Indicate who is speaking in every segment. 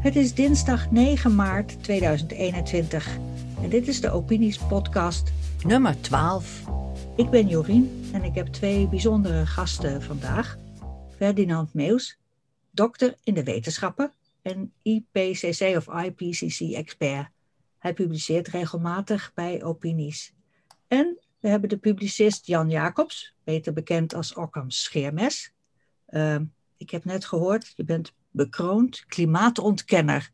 Speaker 1: Het is dinsdag 9 maart 2021 en dit is de Opinies Podcast nummer 12. Ik ben Jorien en ik heb twee bijzondere gasten vandaag. Ferdinand Meus, dokter in de wetenschappen en IPCC of IPCC-expert. Hij publiceert regelmatig bij Opinies. En we hebben de publicist Jan Jacobs, beter bekend als Occam Scheermes. Uh, ik heb net gehoord, je bent bekroond klimaatontkenner.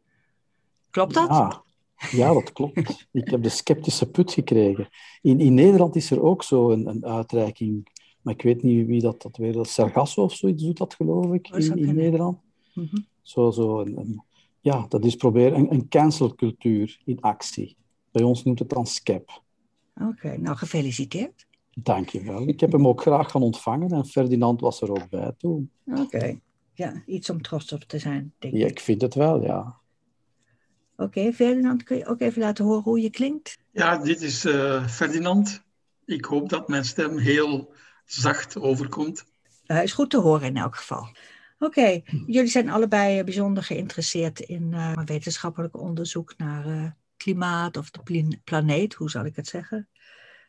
Speaker 1: Klopt dat?
Speaker 2: Ja, ja dat klopt. ik heb de sceptische put gekregen. In, in Nederland is er ook zo een, een uitreiking, maar ik weet niet wie dat, dat weer. Sargasso of zoiets doet dat, geloof ik, oh, in, in Nederland. Mm -hmm. Zo, zo een, een, ja, dat is proberen een, een cancelcultuur in actie. Bij ons noemt het dan SCEP.
Speaker 1: Oké, nou gefeliciteerd.
Speaker 2: Dank je wel. Ik heb hem ook graag gaan ontvangen en Ferdinand was er ook bij toen.
Speaker 1: Oké, ja, iets om trots op te zijn, denk ik.
Speaker 2: Ja, ik vind het wel, ja.
Speaker 1: Oké, Ferdinand, kun je ook even laten horen hoe je klinkt?
Speaker 3: Ja, dit is uh, Ferdinand. Ik hoop dat mijn stem heel zacht overkomt.
Speaker 1: Hij uh, is goed te horen in elk geval. Oké, jullie zijn allebei bijzonder geïnteresseerd in uh, wetenschappelijk onderzoek naar uh, klimaat of de planeet, hoe zal ik het zeggen?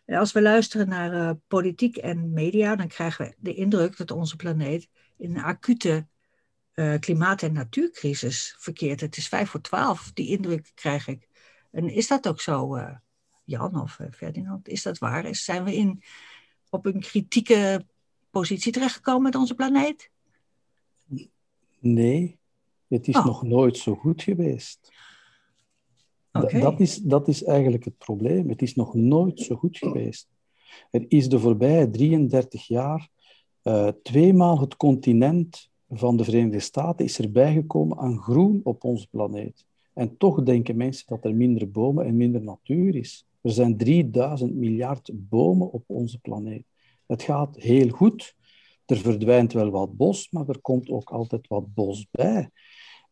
Speaker 1: En als we luisteren naar uh, politiek en media, dan krijgen we de indruk dat onze planeet in een acute klimaat- en natuurcrisis verkeert. Het is vijf voor twaalf, die indruk krijg ik. En is dat ook zo, Jan of Ferdinand? Is dat waar? Zijn we in, op een kritieke positie terechtgekomen met onze planeet?
Speaker 2: Nee, het is oh. nog nooit zo goed geweest.
Speaker 1: Okay.
Speaker 2: Dat, is, dat is eigenlijk het probleem. Het is nog nooit zo goed geweest. Er is de voorbije 33 jaar uh, tweemaal het continent van de Verenigde Staten is erbij gekomen aan groen op onze planeet. En toch denken mensen dat er minder bomen en minder natuur is. Er zijn 3000 miljard bomen op onze planeet. Het gaat heel goed. Er verdwijnt wel wat bos, maar er komt ook altijd wat bos bij.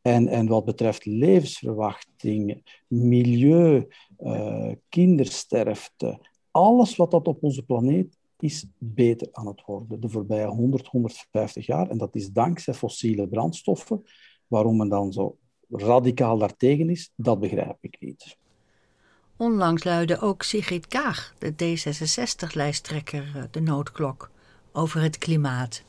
Speaker 2: En, en wat betreft levensverwachting, milieu, uh, kindersterfte, alles wat dat op onze planeet is beter aan het worden de voorbije 100, 150 jaar. En dat is dankzij fossiele brandstoffen. Waarom men dan zo radicaal daartegen is, dat begrijp ik niet.
Speaker 1: Onlangs luidde ook Sigrid Kaag, de D66-lijsttrekker, eh, de noodklok over het klimaat?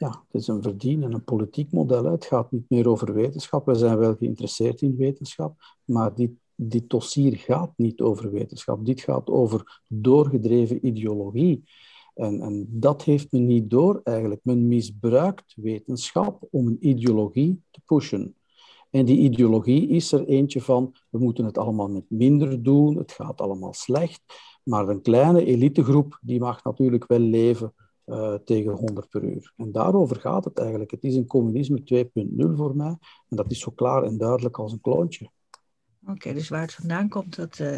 Speaker 2: Ja, het is een verdien en een politiek model. Het gaat niet meer over wetenschap. We zijn wel geïnteresseerd in wetenschap, maar dit, dit dossier gaat niet over wetenschap. Dit gaat over doorgedreven ideologie. En, en dat heeft men niet door eigenlijk. Men misbruikt wetenschap om een ideologie te pushen. En die ideologie is er eentje van, we moeten het allemaal met minder doen, het gaat allemaal slecht. Maar een kleine elitegroep, die mag natuurlijk wel leven uh, tegen 100 per uur. En daarover gaat het eigenlijk. Het is een communisme 2.0 voor mij. En dat is zo klaar en duidelijk als een kloontje.
Speaker 1: Oké, dus waar het vandaan komt, dat, uh,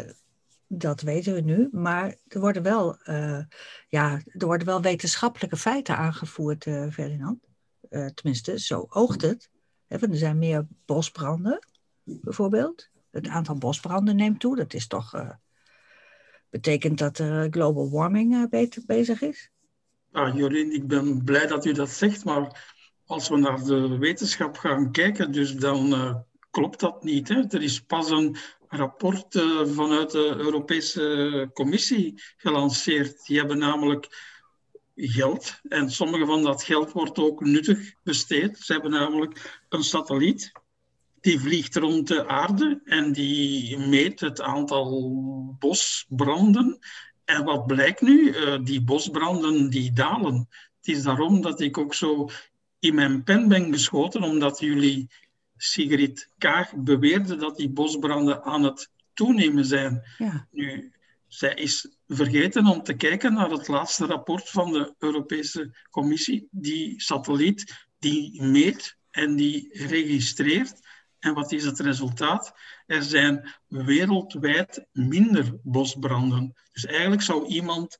Speaker 1: dat weten we nu. Maar er worden wel, uh, ja, er worden wel wetenschappelijke feiten aangevoerd, Ferdinand. tenminste, zo oogt het. He, er zijn meer bosbranden, bijvoorbeeld. Het aantal bosbranden neemt toe. Dat is toch, betekent dat er global warming beter bezig is?
Speaker 3: Ah, Jorien, ik ben blij dat u dat zegt, maar als we naar de wetenschap gaan kijken, dus dan uh, klopt dat niet. Hè? Er is pas een rapport uh, vanuit de Europese Commissie gelanceerd. Die hebben namelijk geld en sommige van dat geld wordt ook nuttig besteed. Ze hebben namelijk een satelliet die vliegt rond de aarde en die meet het aantal bosbranden en wat blijkt nu? Uh, die bosbranden die dalen. Het is daarom dat ik ook zo in mijn pen ben geschoten, omdat jullie Sigrid Kaag beweerde dat die bosbranden aan het toenemen zijn.
Speaker 1: Ja.
Speaker 3: Nu, zij is vergeten om te kijken naar het laatste rapport van de Europese Commissie. Die satelliet die meet en die registreert en wat is het resultaat? Er zijn wereldwijd minder bosbranden. Dus eigenlijk zou iemand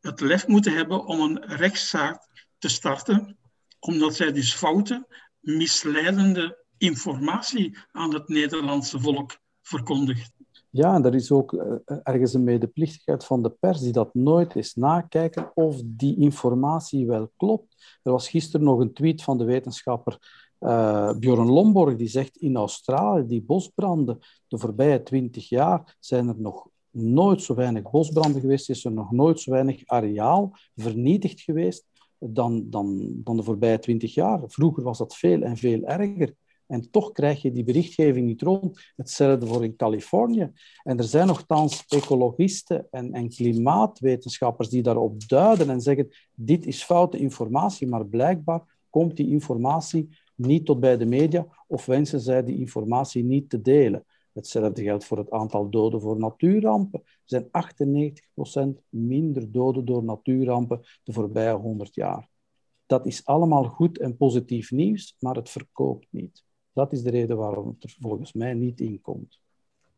Speaker 3: het lef moeten hebben om een rechtszaak te starten, omdat zij dus foute, misleidende informatie aan het Nederlandse volk verkondigt.
Speaker 2: Ja, en er is ook eh, ergens een medeplichtigheid van de pers die dat nooit eens nakijken of die informatie wel klopt. Er was gisteren nog een tweet van de wetenschapper Bjorn Lomborg die zegt in Australië, die bosbranden, de voorbije twintig jaar zijn er nog nooit zo weinig bosbranden geweest, is er nog nooit zo weinig areaal vernietigd geweest dan, dan, dan de voorbije twintig jaar. Vroeger was dat veel en veel erger. En toch krijg je die berichtgeving niet rond. Hetzelfde voor in Californië. En er zijn nogthans ecologisten en, en klimaatwetenschappers die daarop duiden en zeggen: dit is foute informatie, maar blijkbaar komt die informatie niet tot bij de media of wensen zij die informatie niet te delen. Hetzelfde geldt voor het aantal doden voor natuurrampen. Er zijn 98% minder doden door natuurrampen de voorbije 100 jaar. Dat is allemaal goed en positief nieuws, maar het verkoopt niet. Dat is de reden waarom het er volgens mij niet in komt.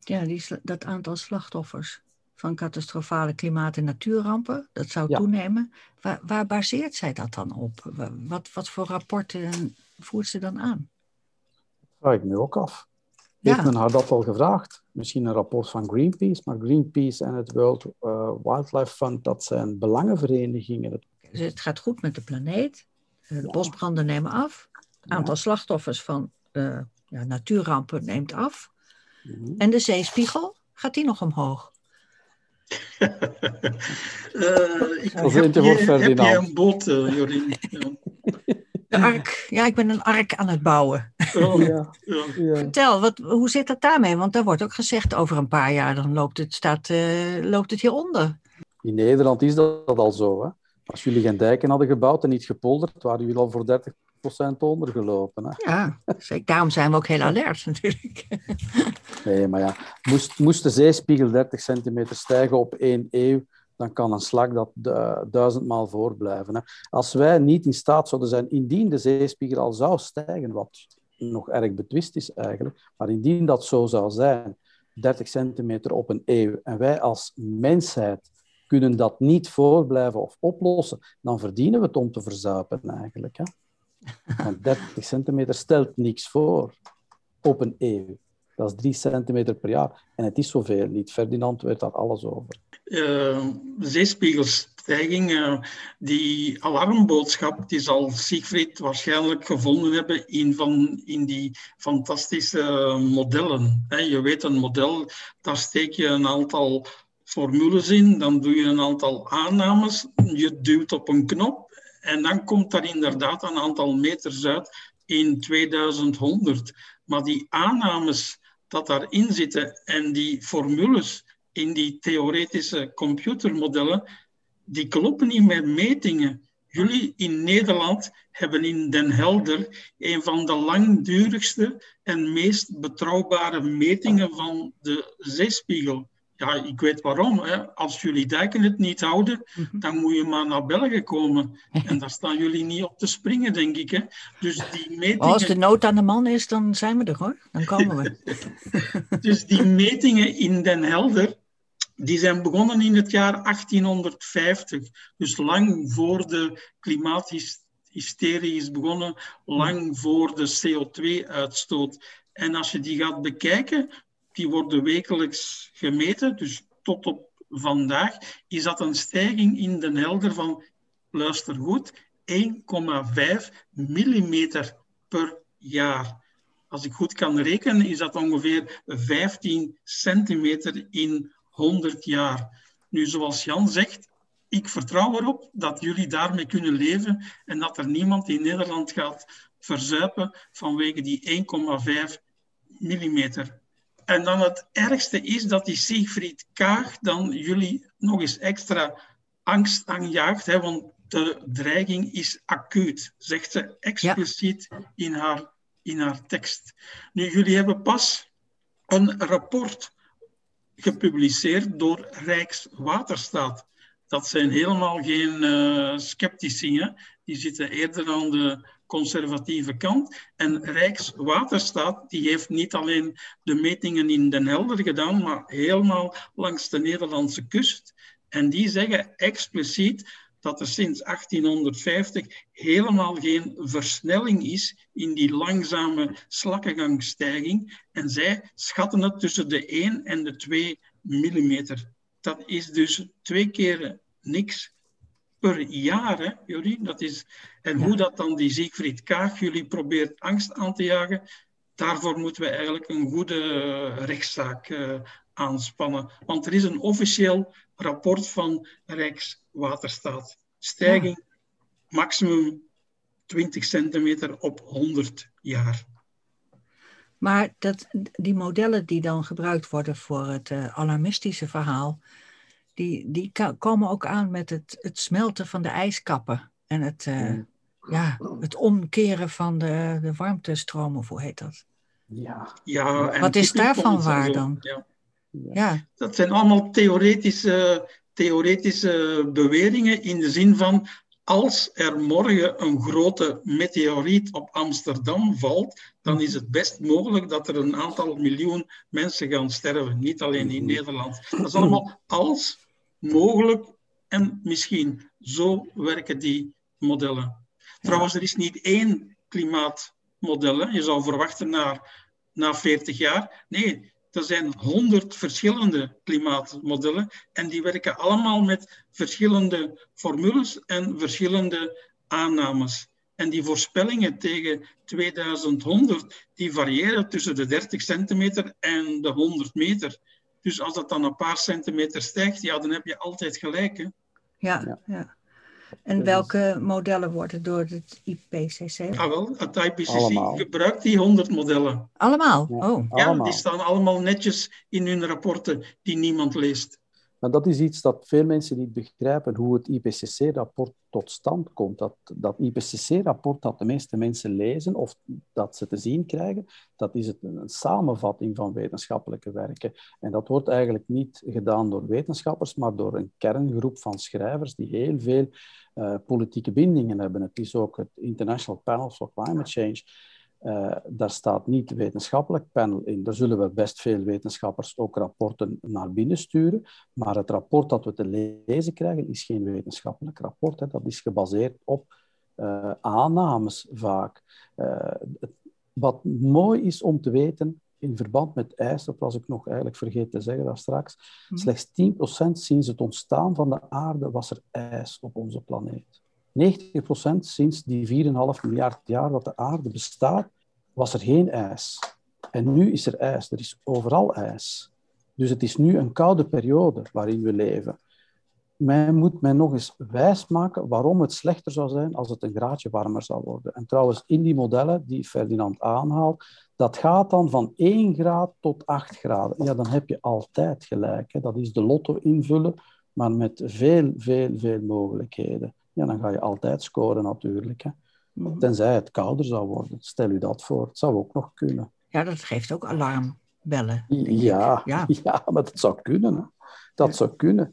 Speaker 1: Ja, die, dat aantal slachtoffers van catastrofale klimaat- en natuurrampen, dat zou toenemen. Waar, waar, baseert zij dat dan op? Wat, wat voor rapporten voert ze dan aan?
Speaker 2: Dat vraag ik me ook af. Heeft men haar dat al gevraagd? Misschien een rapport van Greenpeace, maar Greenpeace en het World uh, Wildlife Fund, dat zijn belangenverenigingen.
Speaker 1: Dus het gaat goed met de planeet. Eh, de bosbranden nemen af. Het aantal slachtoffers van uh, ja, natuurrampen neemt af. Mhm. En de zeespiegel, gaat die nog omhoog?
Speaker 3: uh, ik, heb, je, heb je een boot, uh, Jorien?
Speaker 1: De ark. Ja, ik ben een ark aan het bouwen. Oh, ja. ja. Vertel, wat, hoe zit dat daarmee? Want daar wordt ook gezegd, over een paar jaar dan loopt het, staat, uh, loopt het hieronder.
Speaker 2: In Nederland is dat al zo. Hè? Als jullie geen dijken hadden gebouwd en niet gepolderd, waren jullie al voor 30% ondergelopen. Hè?
Speaker 1: Ja, zeker. daarom zijn we ook heel alert natuurlijk.
Speaker 2: nee, maar ja, moest, moest de zeespiegel 30 centimeter stijgen op één eeuw, dan kan een slag dat duizendmaal voorblijven. Hè. Als wij niet in staat zouden zijn, indien de zeespiegel al zou stijgen, wat nog erg betwist is eigenlijk, maar indien dat zo zou zijn, 30 centimeter op een eeuw, en wij als mensheid kunnen dat niet voorblijven of oplossen, dan verdienen we het om te verzuipen eigenlijk. Hè. Want 30 centimeter stelt niks voor op een eeuw. Dat is 3 centimeter per jaar. En het is zoveel niet. Ferdinand weet daar alles over.
Speaker 3: Uh, zeespiegelstijging, uh, die alarmboodschap, die zal Siegfried waarschijnlijk gevonden hebben in, van, in die fantastische modellen. je weet, een model, daar steek je een aantal formules in, dan doe je een aantal aannames, je duwt op een knop en dan komt daar inderdaad een aantal meters uit in 2100. Maar die aannames dat daarin zitten en die formules in die theoretische computermodellen, die kloppen niet met metingen. Jullie in Nederland hebben in Den Helder een van de langdurigste en meest betrouwbare metingen van de zeespiegel. Ja, ik weet waarom. Hè. Als jullie dijken het niet houden, mhm. dan moet je maar naar België komen. En daar staan jullie niet op te springen, denk ik. Hè. Dus die metingen...
Speaker 1: Als de nood aan de man is, dan zijn we er hoor. Dan komen we.
Speaker 3: dus die metingen in Den Helder, die zijn begonnen in het jaar 1850. Dus lang voor de klimaathysterie is begonnen, lang voor de CO2-uitstoot. En als je die gaat bekijken, die worden wekelijks gemeten. Dus tot op vandaag is dat een stijging in de helder van, luister goed, 1,5 millimeter per jaar. Als ik goed kan rekenen, is dat ongeveer 15 centimeter in 100 jaar. Nu, zoals Jan zegt, ik vertrouw erop dat jullie daarmee kunnen leven en dat er niemand in Nederland gaat verzuipen vanwege die 1,5 millimeter en dan het ergste is dat die Siegfried Kaag dan jullie nog eens extra angst aanjaagt, hè, want de dreiging is acuut, zegt ze expliciet in, haar, in haar tekst. Nu, jullie hebben pas een rapport gepubliceerd door Rijkswaterstaat. Dat zijn helemaal geen uh, sceptici, die zitten eerder aan de conservatieve kant. En Rijkswaterstaat die heeft niet alleen de metingen in Den Helder gedaan, maar helemaal langs de Nederlandse kust. En die zeggen expliciet dat er sinds 1850 helemaal geen versnelling is in die langzame slakkengangstijging. En zij schatten het tussen de 1 en de 2 millimeter. Dat is dus twee keer niks per jaar, hè. Dat is, en hoe dat dan die Siegfried Kaag jullie probeert angst aan te jagen, daarvoor moeten we eigenlijk een goede rechtszaak uh, aanspannen. Want er is een officieel rapport van Rijkswaterstaat. Stijging maximum 20 centimeter op 100 jaar.
Speaker 1: Maar dat, die modellen die dan gebruikt worden voor het uh, alarmistische verhaal, die, die komen ook aan met het, het smelten van de ijskappen en het, uh, ja, het omkeren van de, de warmtestromen, of hoe heet dat?
Speaker 3: Ja. ja
Speaker 1: Wat is daarvan waar dan? Ja.
Speaker 3: ja. Dat zijn allemaal theoretische, theoretische beweringen in de zin van als er morgen een grote meteoriet op Amsterdam valt, dan is het best mogelijk dat er een aantal miljoen mensen gaan sterven. Niet alleen in Nederland. Dat is allemaal als mogelijk en misschien. Zo werken die modellen. Trouwens, er is niet één klimaatmodel. Je zou verwachten na, na 40 jaar. Nee, er zijn honderd verschillende klimaatmodellen en die werken allemaal met verschillende formules en verschillende aannames. En die voorspellingen tegen 2100, die variëren tussen de 30 centimeter en de 100 meter. Dus als dat dan een paar centimeter stijgt, ja, dan heb je altijd gelijk. Hè?
Speaker 1: Ja, ja. En welke modellen worden door het IPCC?
Speaker 3: Ah, wel, het IPCC gebruikt die 100 modellen.
Speaker 1: Allemaal? Oh.
Speaker 3: Ja, die staan allemaal netjes in hun rapporten die niemand leest.
Speaker 2: Maar dat is iets dat veel mensen niet begrijpen, hoe het IPCC-rapport tot stand komt. Dat, dat IPCC-rapport dat de meeste mensen lezen of dat ze te zien krijgen, dat is het, een samenvatting van wetenschappelijke werken. En dat wordt eigenlijk niet gedaan door wetenschappers, maar door een kerngroep van schrijvers die heel veel uh, politieke bindingen hebben. Het is ook het International Panel for Climate Change. Uh, daar staat niet wetenschappelijk panel in. Daar zullen we best veel wetenschappers ook rapporten naar binnen sturen. Maar het rapport dat we te lezen krijgen is geen wetenschappelijk rapport. Hè. Dat is gebaseerd op uh, aannames vaak. Uh, wat mooi is om te weten in verband met ijs, dat was ik nog eigenlijk vergeten te zeggen daar straks, mm. slechts 10% sinds het ontstaan van de aarde was er ijs op onze planeet. 90% sinds die 4,5 miljard jaar dat de aarde bestaat, was er geen ijs. En nu is er ijs, er is overal ijs. Dus het is nu een koude periode waarin we leven. Men moet men nog eens wijsmaken waarom het slechter zou zijn als het een graadje warmer zou worden. En trouwens, in die modellen die Ferdinand aanhaalt, dat gaat dan van 1 graad tot 8 graden. Ja, dan heb je altijd gelijk. Hè. Dat is de lotto invullen, maar met veel, veel, veel mogelijkheden. Ja, dan ga je altijd scoren natuurlijk. Hè. Mhm. Tenzij het kouder zou worden. Stel u dat voor. Het zou ook nog kunnen.
Speaker 1: Ja, dat geeft ook alarmbellen.
Speaker 2: Ja, ja. ja, maar dat zou kunnen. Hè. Dat zou kunnen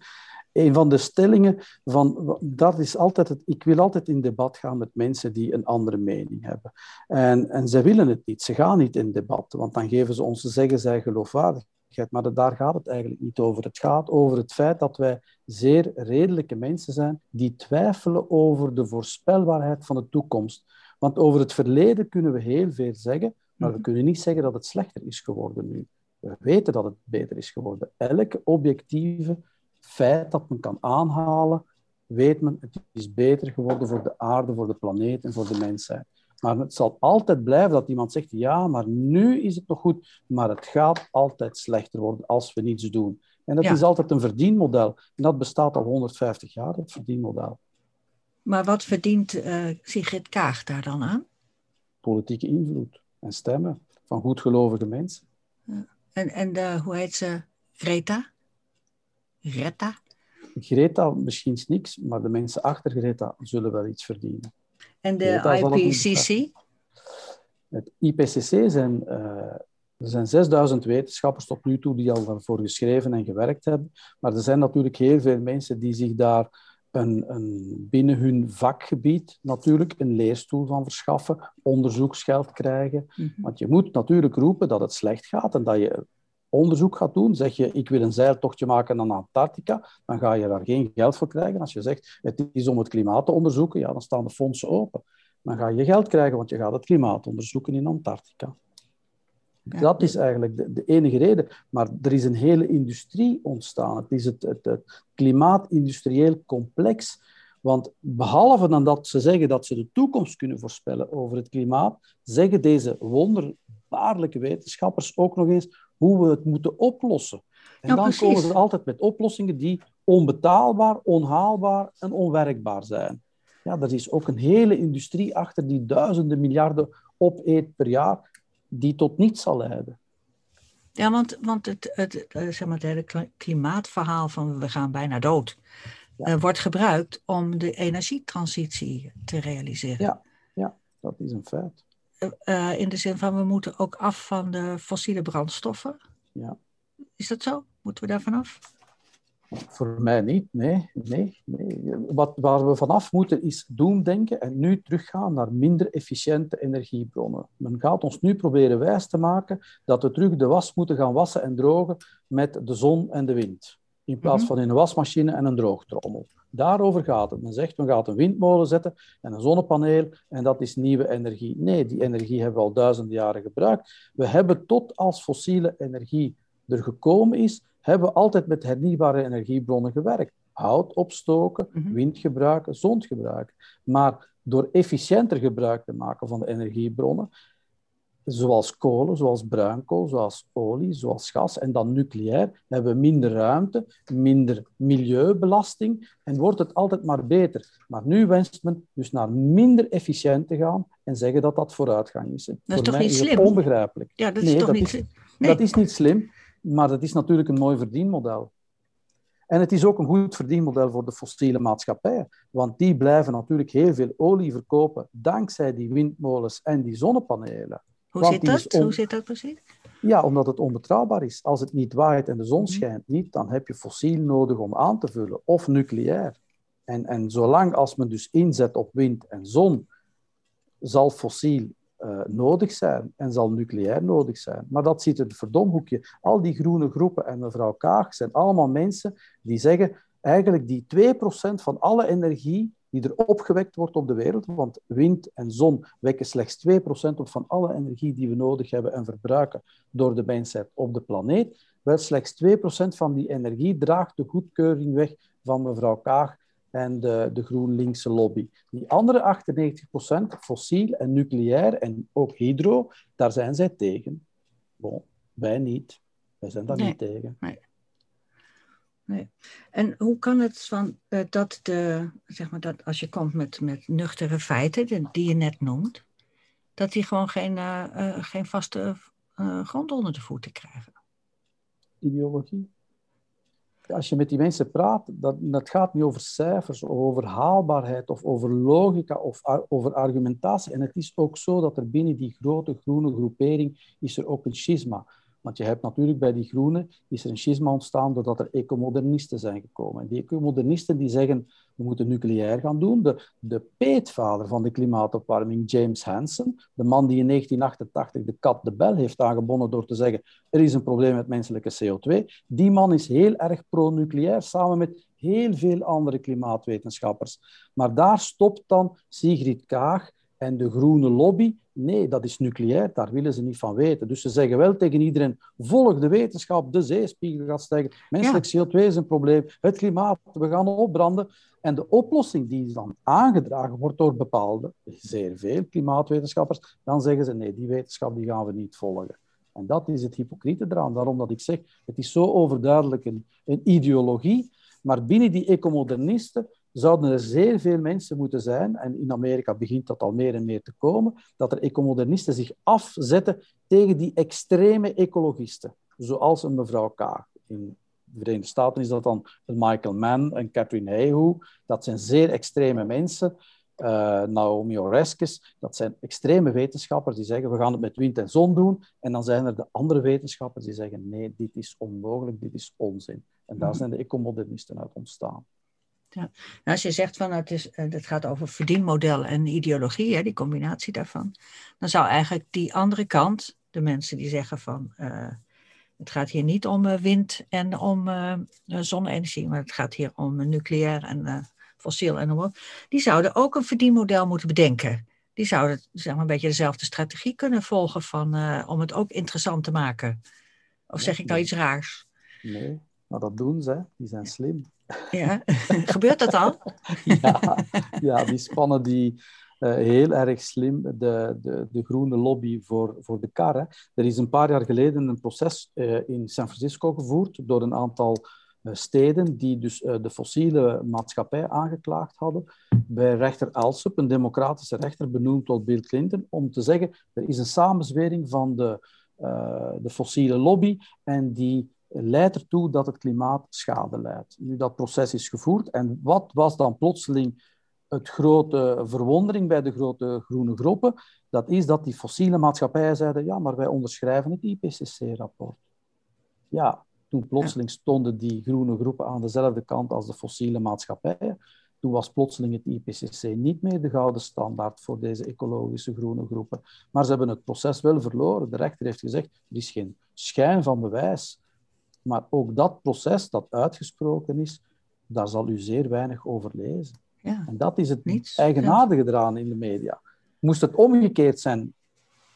Speaker 2: een van de stellingen van, dat is altijd het, ik wil altijd in debat gaan met mensen die een andere mening hebben. En, en ze willen het niet, ze gaan niet in debat, want dan geven ze ons, zeggen zij Maar daar gaat het eigenlijk niet over. Het gaat over het feit dat wij zeer redelijke mensen zijn die twijfelen over de voorspelbaarheid van de toekomst. Want over het verleden kunnen we heel veel zeggen, maar we mhm. kunnen niet zeggen dat het slechter is geworden nu. We weten dat het beter is geworden. Elke objectieve feit dat men kan aanhalen, weet men, het is beter geworden voor de aarde, voor de planeet en voor de mensheid. Maar het zal altijd blijven dat iemand zegt, ja, maar nu is het nog goed, maar het gaat altijd slechter worden als we niets doen. En dat is altijd een verdienmodel. En dat bestaat al 150 jaar, dat verdienmodel.
Speaker 1: Maar wat verdient uh, Sigrid Kaag daar dan aan?
Speaker 2: Politieke invloed en stemmen van goedgelovige mensen.
Speaker 1: En, en de, hoe heet ze? Greta? Greta?
Speaker 2: Greta misschien is niks, maar de mensen achter Greta zullen wel iets verdienen.
Speaker 1: En de IPCC?
Speaker 2: Het IPCC zijn, uh, er zijn 6000 wetenschappers tot nu toe die al daarvoor geschreven en gewerkt hebben. Maar er zijn natuurlijk heel veel mensen die zich daar een, een, binnen hun vakgebied natuurlijk een leerstoel van verschaffen, onderzoeksgeld krijgen. Mhm. Want je moet natuurlijk roepen dat het slecht gaat en dat je onderzoek gaat doen, zeg je ik wil een zeiltochtje maken naar Antarctica, dan ga je daar geen geld voor krijgen. Als je zegt het is om het klimaat te onderzoeken, ja, dan staan de fondsen open. Dan ga je geld krijgen, want je gaat het klimaat onderzoeken in Antarctica. Dat is eigenlijk de, de, enige reden. Maar er is een hele industrie ontstaan. Het is het, het, het klimaatindustrieel complex Want behalve dan dat ze zeggen dat ze de toekomst kunnen voorspellen over het klimaat, zeggen deze wonderbaarlijke wetenschappers ook nog eens hoe we het moeten oplossen. En dan komen ze altijd met oplossingen die onbetaalbaar, onhaalbaar en onwerkbaar zijn. Ja, er is ook een hele industrie achter die duizenden miljarden opeet per jaar, die tot niets zal leiden.
Speaker 1: Ja, want, want het, het, eh, zeg maar, het hele klimaatverhaal van we gaan bijna dood, uh, wordt gebruikt om de energietransitie te realiseren.
Speaker 2: Ja, ja dat is een feit.
Speaker 1: Uh, in de zin van we moeten ook af van de fossiele brandstoffen.
Speaker 2: Ja.
Speaker 1: Is dat zo? Moeten we daar vanaf?
Speaker 2: Voor mij niet, nee. nee, nee. Wat, waar we vanaf moeten is doemdenken en nu teruggaan naar minder efficiënte energiebronnen. Men gaat ons nu proberen wijs te maken dat we terug de was moeten gaan wassen en drogen met de zon en de wind. In plaats mhm. van in een wasmachine en een droogtrommel. Daarover gaat het. Men zegt, we gaan een windmolen zetten en een zonnepaneel en dat is nieuwe energie. Nee, die energie hebben we al duizenden jaren gebruikt. We hebben tot als fossiele energie er gekomen is, hebben we altijd met hernieuwbare energiebronnen gewerkt. Hout opstoken, mhm. wind gebruiken, zon gebruiken. Maar door efficiënter gebruik te maken van de energiebronnen, zoals kolen, zoals bruinkool, zoals olie, zoals gas en dan nucleair, hebben we minder ruimte, minder milieubelasting en wordt het altijd maar beter. Maar nu wenst men dus naar minder efficiënt te gaan en zeggen dat dat vooruitgang is.
Speaker 1: Dat is Voor toch mij niet is slim?
Speaker 2: onbegrijpelijk.
Speaker 1: Ja, dat is toch niet
Speaker 2: slim? Dat is niet slim. Maar dat is natuurlijk een mooi verdienmodel. En het is ook een goed verdienmodel voor de fossiele maatschappijen, want die blijven natuurlijk heel veel olie verkopen dankzij die windmolens en die zonnepanelen.
Speaker 1: Hoe, zit dat? Hoe zit dat precies?
Speaker 2: Ja, omdat het onbetrouwbaar is. Als het niet waait en de zon mhm. schijnt niet, dan heb je fossiel nodig om aan te vullen, of nucleair. En, en zolang als men dus inzet op wind en zon, zal fossiel uh, nodig zijn en zal nucleair nodig zijn. Maar dat zit in het verdomhoekje. Al die groene groepen en mevrouw Kaag zijn allemaal mensen die zeggen eigenlijk die 2% van alle energie die er opgewekt wordt op de wereld, want wind en zon wekken slechts 2% op van alle energie die we nodig hebben en verbruiken door de mensheid op de planeet. Wel, slechts 2% van die energie draagt de goedkeuring weg van mevrouw Kaag en de, de GroenLinkse lobby. Die andere 98%, fossiel en nucleair en ook hydro, daar zijn zij tegen. Bon, wij niet. Wij zijn daar niet tegen.
Speaker 1: Nee. En hoe kan het van, uh, dat, de, zeg maar dat als je komt met, met nuchtere feiten, die je net noemt, dat die gewoon geen, uh, uh, geen vaste grond onder de voeten krijgen?
Speaker 2: Ideologie? als je met die mensen praat, dat, dat gaat niet over cijfers, of over haalbaarheid, of over logica, of over argumentatie. En het is ook zo dat er binnen die grote groene groepering is er ook een schisma. Want je hebt natuurlijk bij die groenen is er een schisma ontstaan doordat er ecomodernisten zijn gekomen. En die ecomodernisten die zeggen, we moeten nucleair gaan doen. De, de peetvader van de klimaatopwarming, James Hansen, de man die in 1988 de kat de bel heeft aangebonden door te zeggen, er is een probleem met menselijke CO2, die man is heel erg pro-nucleair, samen met heel veel andere klimaatwetenschappers. Maar daar stopt dan Sigrid Kaag en de groene lobby, nee, dat is nucleair, daar willen ze niet van weten. Dus ze zeggen wel tegen iedereen, volg de wetenschap, de zeespiegel gaat stijgen, menselijk CO2 is een probleem, het klimaat, we gaan opbranden. En de oplossing die dan aangedragen wordt door bepaalde, zeer veel klimaatwetenschappers, dan zeggen ze, nee, die wetenschap die gaan we niet volgen. En dat is het hypocriete eraan. Daarom dat ik zeg, het is zo overduidelijk een, een ideologie, maar binnen die ecomodernisten zouden er zeer veel mensen moeten zijn, en in Amerika begint dat al meer en meer te komen, dat er ecomodernisten zich afzetten tegen die extreme ecologisten, zoals een mevrouw Kaag. In de Verenigde Staten is dat dan Michael Mann en Catherine Hayhoe. Dat zijn zeer extreme mensen. Uh, Naomi Oreskes, dat zijn extreme wetenschappers die zeggen we gaan het met wind en zon doen. En dan zijn er de andere wetenschappers die zeggen nee, dit is onmogelijk, dit is onzin. En daar mhm. zijn de ecomodernisten uit ontstaan.
Speaker 1: Ja. Nou, als je zegt van het, is, eh, het gaat over verdienmodel en ideologie, hè, die combinatie daarvan, dan zou eigenlijk die andere kant, de mensen die zeggen van uh, het gaat hier niet om uh, wind en om uh, zonne-energie, maar het gaat hier om nucleair en fossiel en om, die zouden ook een verdienmodel moeten bedenken. Die zouden zeg maar, een beetje dezelfde strategie kunnen volgen van, om het ook interessant te maken. Of zeg ik nou iets raars?
Speaker 2: Nee, maar dat doen ze, die zijn slim.
Speaker 1: Ja, gebeurt dat al?
Speaker 2: ja, ja, die spannen die uh, heel erg slim de, de, de groene lobby voor, voor de kar. Hè. Er is een paar jaar geleden een proces uh, in San Francisco gevoerd door een aantal uh, steden die dus de fossiele maatschappij aangeklaagd hadden bij rechter Alsup, een democratische rechter benoemd tot Bill Clinton, om te zeggen er is een samenzwering van de, de fossiele lobby en die leidt ertoe dat het klimaat schade leidt. Nu, dat proces is gevoerd en wat was dan plotseling het grote verwondering bij de grote groene groepen, dat is dat die fossiele maatschappijen zeiden, ja, maar wij onderschrijven het IPCC-rapport. Ja, toen plotseling stonden die groene groepen aan dezelfde kant als de fossiele maatschappijen. Toen was plotseling het IPCC niet meer de gouden standaard voor deze ecologische groene groepen. Maar ze hebben het proces wel verloren. De rechter heeft gezegd, er is geen schijn van bewijs. Maar ook dat proces dat uitgesproken is, daar zal u zeer weinig over lezen. Ja. En dat is het Niets. eigenaardige eraan in de media. Moest het omgekeerd zijn,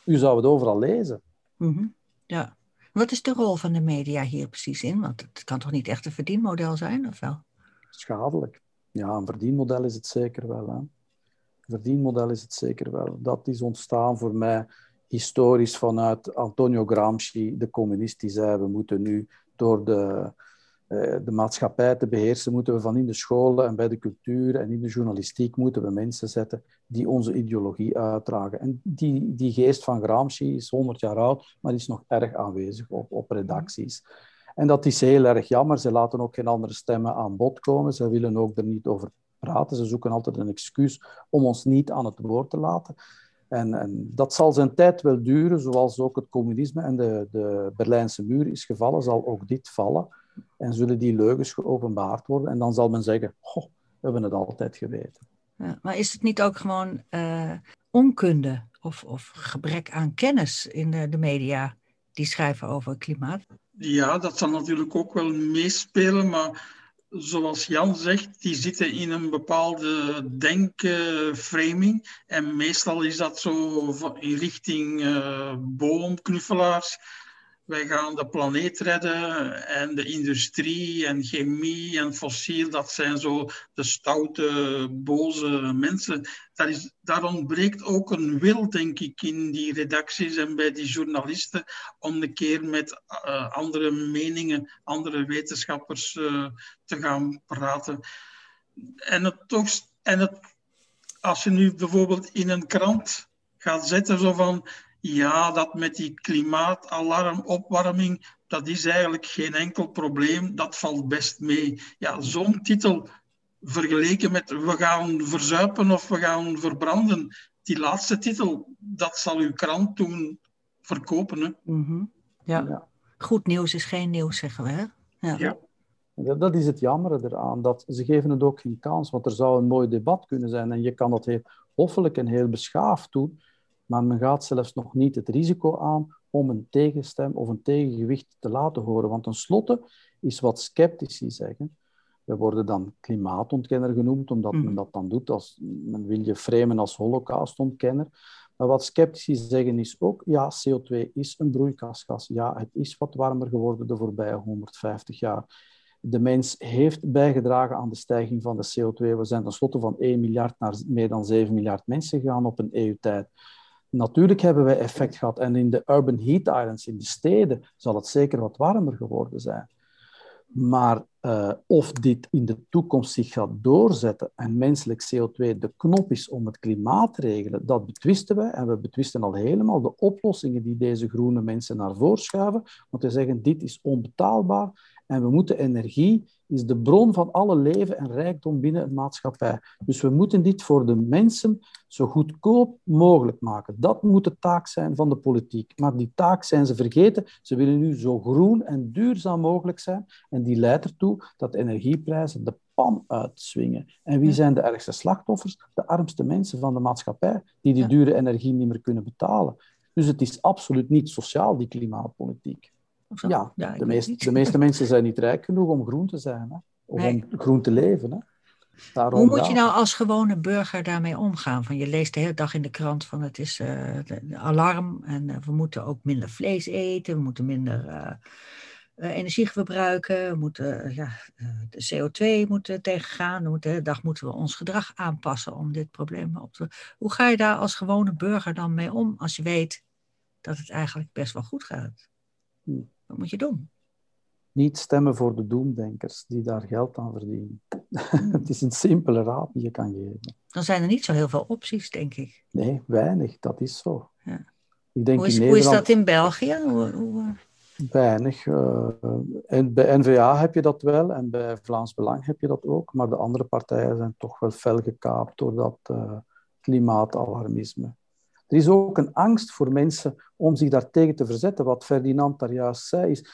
Speaker 2: u zou het overal lezen.
Speaker 1: Mm Ja. Wat is de rol van de media hier precies in? Want het kan toch niet echt een verdienmodel zijn, of wel?
Speaker 2: Schadelijk. Ja, een verdienmodel is het zeker wel. Hè? Een verdienmodel is het zeker wel. Dat is ontstaan voor mij historisch vanuit Antonio Gramsci, de communist, die zei: we moeten nu door de eh, de maatschappij te beheersen, moeten we van in de scholen en bij de cultuur en in de journalistiek moeten we mensen zetten die onze ideologie uitdragen. En die, die geest van Gramsci is 100 jaar oud, maar is nog erg aanwezig op, op redacties. En dat is heel erg jammer. Ze laten ook geen andere stemmen aan bod komen. Ze willen ook er niet over praten. Ze zoeken altijd een excuus om ons niet aan het woord te laten. En, en, dat zal zijn tijd wel duren, zoals ook het communisme en de, de Berlijnse muur is gevallen, zal ook dit vallen. En zullen die leugens geopenbaard worden. En dan zal men zeggen, goh, we hebben het altijd geweten.
Speaker 1: Ja, maar is het niet ook gewoon uh, onkunde of, of, gebrek aan kennis in de, de, media die schrijven over klimaat?
Speaker 3: Ja, dat zal natuurlijk ook wel meespelen, maar zoals Jan zegt, die zitten in een bepaalde denkframing. En meestal is dat zo in richting uh, boomknuffelaars wij gaan de planeet redden en de industrie en chemie en fossiel, dat zijn zo de stoute, boze mensen. Daar, is, daar ontbreekt ook een wil, denk ik, in die redacties en bij die journalisten om een keer met uh, andere meningen, andere wetenschappers uh, te gaan praten. En, het toch, en het, als je nu bijvoorbeeld in een krant gaat zetten, zo van ja, dat met die klimaatalarm, opwarming, dat is eigenlijk geen enkel probleem. Dat valt best mee. Ja, zo'n titel vergeleken met we gaan verzuipen of we gaan verbranden. Die laatste titel, dat zal uw krant toen verkopen. Hè?
Speaker 1: Mm ja. ja. Goed nieuws is geen nieuws, zeggen we. Hè?
Speaker 3: Ja. ja.
Speaker 2: Dat is het jammer eraan, dat ze geven het ook geen kans, want er zou een mooi debat kunnen zijn en je kan dat heel hoffelijk en heel beschaafd doen, maar men gaat zelfs nog niet het risico aan om een tegenstem of een tegengewicht te laten horen. Want tenslotte is wat sceptici zeggen. We worden dan klimaatontkenner genoemd, omdat men mhm. dat dan doet. Als, men wil je framen als holocaustontkenner. Maar wat sceptici zeggen is ook, ja, CO2 is een broeikasgas. Ja, het is wat warmer geworden de voorbije 150 jaar. De mens heeft bijgedragen aan de stijging van de CO2. We zijn tenslotte van 1 miljard naar meer dan 7 miljard mensen gegaan op een EU-tijd. Natuurlijk hebben wij effect gehad. En in de urban heat islands, in de steden, zal het zeker wat warmer geworden zijn. Maar uh, of dit in de toekomst zich gaat doorzetten en menselijk CO2 de knop is om het klimaat te regelen, dat betwisten we. En we betwisten al helemaal de oplossingen die deze groene mensen naar voren schuiven. Want we zeggen, dit is onbetaalbaar en we moeten energie is de bron van alle leven en rijkdom binnen een maatschappij. Dus we moeten dit voor de mensen zo goedkoop mogelijk maken. Dat moet de taak zijn van de politiek. Maar die taak zijn ze vergeten. Ze willen nu zo groen en duurzaam mogelijk zijn. En die leidt ertoe dat energieprijzen de pan uitswingen. En wie zijn de ergste slachtoffers? De armste mensen van de maatschappij, die die dure energie niet meer kunnen betalen. Dus het is absoluut niet sociaal, die klimaatpolitiek. Ja, de, meest, de, meeste mensen zijn niet rijk genoeg om groen te zijn, hè? of om groen te leven. Hè?
Speaker 1: Daarom, Hoe moet je nou als gewone burger daarmee omgaan? Van je leest de hele dag in de krant van het is uh, de, alarm en uh, we moeten ook minder vlees eten, we moeten minder uh, energie verbruiken, we moeten, ja, de CO2 moeten tegengaan, de hele dag moeten we ons gedrag aanpassen om dit probleem op te... Hoe ga je daar als gewone burger dan mee om als je weet dat het eigenlijk best wel goed gaat? Hm. Wat moet je doen?
Speaker 2: Niet stemmen voor de doemdenkers die daar geld aan verdienen. het is een simpele raad die je kan geven.
Speaker 1: Dan zijn er niet zo heel veel opties, denk ik.
Speaker 2: Nee, weinig. Dat is zo. Ja.
Speaker 1: Ik denk hoe, is, hoe is dat in België? Hoe, hoe...
Speaker 2: Eh? Weinig. Uh, en bij NVA heb je dat wel en bij Vlaams Belang heb je dat ook. Maar de andere partijen zijn toch wel fel gekaapt door dat uh, klimaatalarmisme. Er is ook een angst voor mensen om zich daartegen te verzetten. Wat Ferdinand daar juist zei, is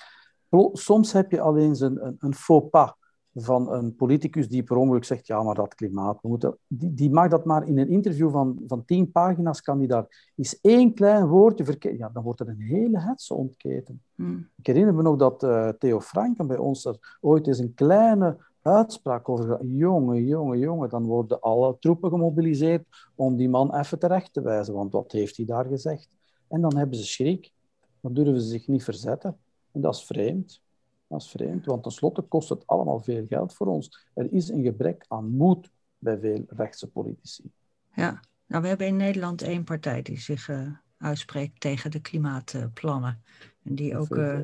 Speaker 2: soms heb je alleen een, een, een faux pas van een politicus die per ongeluk zegt, ja, maar dat klimaat, moeten, die, die mag dat maar in een interview van, van tien pagina's, kan die daar is één klein woordje verkeerd, ja, dan wordt er een hele hetze ontketen. Hmm. Ik herinner me nog dat uh, Theo Franken bij ons er ooit eens een kleine uitspraak over jongen, jongen, jongen, dan worden alle troepen gemobiliseerd om die man even terecht te wijzen, want wat heeft hij daar gezegd? En dan hebben ze schrik, dan durven ze zich niet verzetten. En dat is vreemd. Dat is vreemd, want tenslotte kost het allemaal veel geld voor ons. Er is een gebrek aan moed bij veel rechtse politici.
Speaker 1: Ja, nou, we hebben in Nederland één partij die zich uh, uitspreekt tegen de klimaatplannen. En die ook, uh,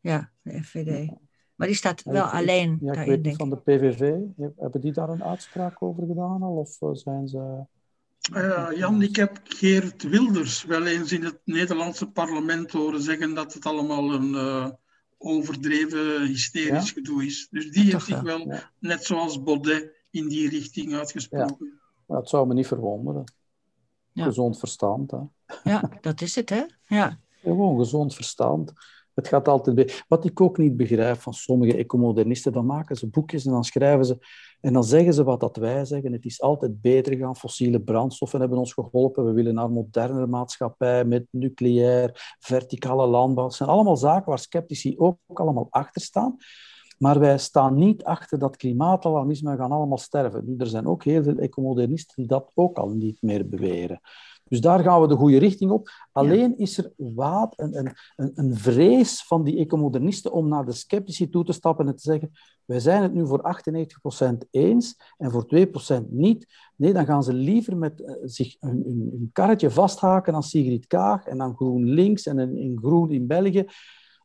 Speaker 1: ja, de FVD. Maar die staat wel alleen
Speaker 2: ja,
Speaker 1: daarin,
Speaker 2: ik weet Van de PVV, hebben die daar een uitspraak over gedaan al? Of eh, zijn ze...
Speaker 3: Uh, Jan, ik heb Geert Wilders wel eens in het Nederlandse parlement horen zeggen dat het allemaal een uh, overdreven hysterisch gedoe is. Dus die heeft zich wel, net zoals Baudet, in die richting uitgesproken.
Speaker 2: Ja. Dat zou me niet verwonderen. Gezond verstand. Hè?
Speaker 1: Ja, dat is het, hè? Ja.
Speaker 2: Gewoon gezond verstand. Het gaat altijd bij. Wat ik ook niet begrijp van sommige ecomodernisten, dan maken ze boekjes en dan schrijven ze en dan zeggen ze wat dat wij zeggen. Het is altijd beter gaan. Fossiele brandstoffen hebben ons geholpen. We willen naar een modernere maatschappij met nucleair, verticale landbouw. Het zijn allemaal zaken waar sceptici ook, allemaal achter staan. Maar wij staan niet achter dat klimaatalarmisme. Gaan allemaal sterven. Er zijn ook heel veel ecomodernisten die dat ook al niet meer beweren. Dus daar gaan we de goede richting op. Alleen is er wat een, een, een vrees van die ecomodernisten om naar de sceptici toe te stappen en te zeggen wij zijn het nu voor 98% eens en voor 2% niet. Nee, dan gaan ze liever met uh, zich een, een, karretje vasthaken aan Sigrid Kaag en aan GroenLinks en in Groen in België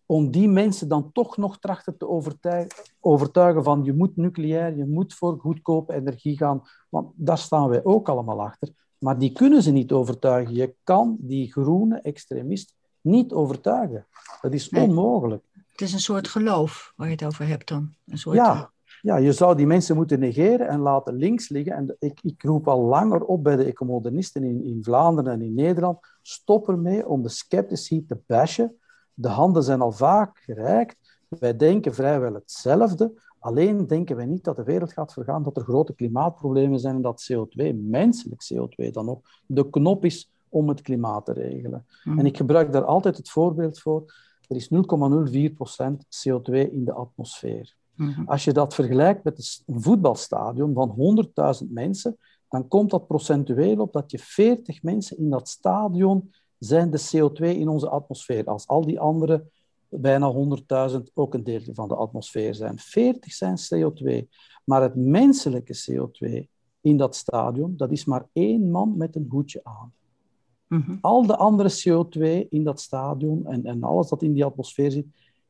Speaker 2: om die mensen dan toch nog trachten te overtuigen, overtuigen van je moet nucleair, je moet voor goedkope energie gaan, want daar staan wij ook allemaal achter. Maar die kunnen ze niet overtuigen. Je kan die groene extremist niet overtuigen. Dat is onmogelijk.
Speaker 1: Het is een soort geloof waar je het over hebt dan. Een soort
Speaker 2: ja, ja, je zou die mensen moeten negeren en laten links liggen. En ik, ik roep al langer op bij de ecomodernisten in, in Vlaanderen en in Nederland. Stop ermee om de sceptici te bashen. De handen zijn al vaak gereikt. Wij denken vrijwel hetzelfde. Alleen denken wij niet dat de wereld gaat vergaan, dat er grote klimaatproblemen zijn en dat CO2, menselijk CO2 dan ook, de knop is om het klimaat te regelen. Mhm. En ik gebruik daar altijd het voorbeeld voor. Er is 0,04% CO2 in de atmosfeer. Mhm. Als je dat vergelijkt met een voetbalstadion van 100.000 mensen, dan komt dat procentueel op dat je 40 mensen in dat stadion zijn de CO2 in onze atmosfeer. Als al die andere bijna 100.000 ook een deel van de atmosfeer zijn. 40 zijn CO2. Maar het menselijke CO2 in dat stadion, dat is maar één man met een hoedje aan. Mhm. Al de andere CO2 in dat stadion en, en alles dat in die atmosfeer zit,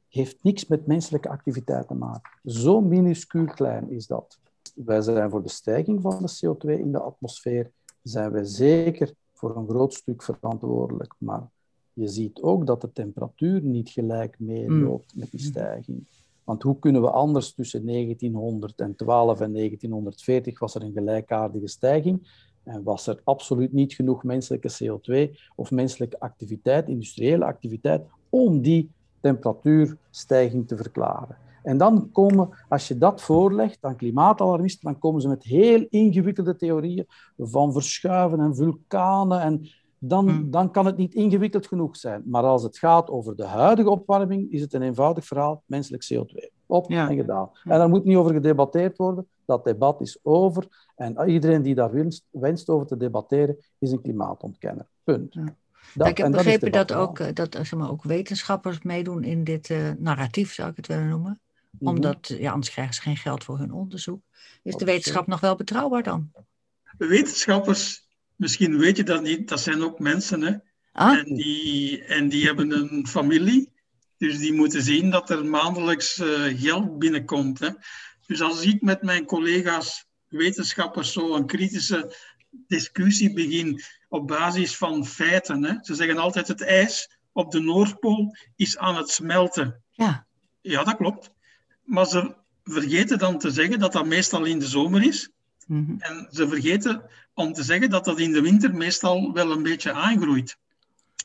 Speaker 2: heeft niks met menselijke activiteit te maken. Zo minuscuul klein is dat. Wij zijn voor de stijging van de CO2 in de atmosfeer, zijn wij zeker voor een groot stuk verantwoordelijk. Maar je ziet ook dat de temperatuur niet gelijk meeloopt mm. met die stijging. Want hoe kunnen we anders tussen 1912 en 1940 was er een gelijkaardige stijging en was er absoluut niet genoeg menselijke CO2 of menselijke activiteit, industriële activiteit, om die temperatuurstijging te verklaren. En dan komen, als je dat voorlegt aan klimaatalarmisten, dan komen ze met heel ingewikkelde theorieën van verschuiven en vulkanen en dan, hmm. dan kan het niet ingewikkeld genoeg zijn. Maar als het gaat over de huidige opwarming, is het een eenvoudig verhaal, menselijk CO2. Op en gedaan. En daar moet niet over gedebatteerd worden. Dat debat is over. En iedereen die daar wenst, wenst over te debatteren, is een klimaatontkenner. Punt.
Speaker 1: Dat, ik heb begrepen dat, ook, eh, dat zeg maar, ook wetenschappers meedoen in dit uh, narratief, zou ik het willen noemen. Mhm. Omdat, ja, anders krijgen ze geen geld voor hun onderzoek. Is de wetenschap nog wel betrouwbaar dan?
Speaker 3: Wetenschappers, misschien weet je dat niet, dat zijn ook mensen. Hè? Ah. En, die, en die hebben een familie. Dus die moeten zien dat er maandelijks uh, geld binnenkomt. Hè? Dus als ik met mijn collega's wetenschappers zo een kritische discussie begin op basis van feiten. Hè? Ze zeggen altijd het ijs op de Noordpool is aan het smelten.
Speaker 1: Ja.
Speaker 3: Ja, dat klopt. Maar ze vergeten dan te zeggen dat dat meestal in de zomer is. Mhm. En ze vergeten om te zeggen dat dat in de winter meestal wel een beetje aangroeit.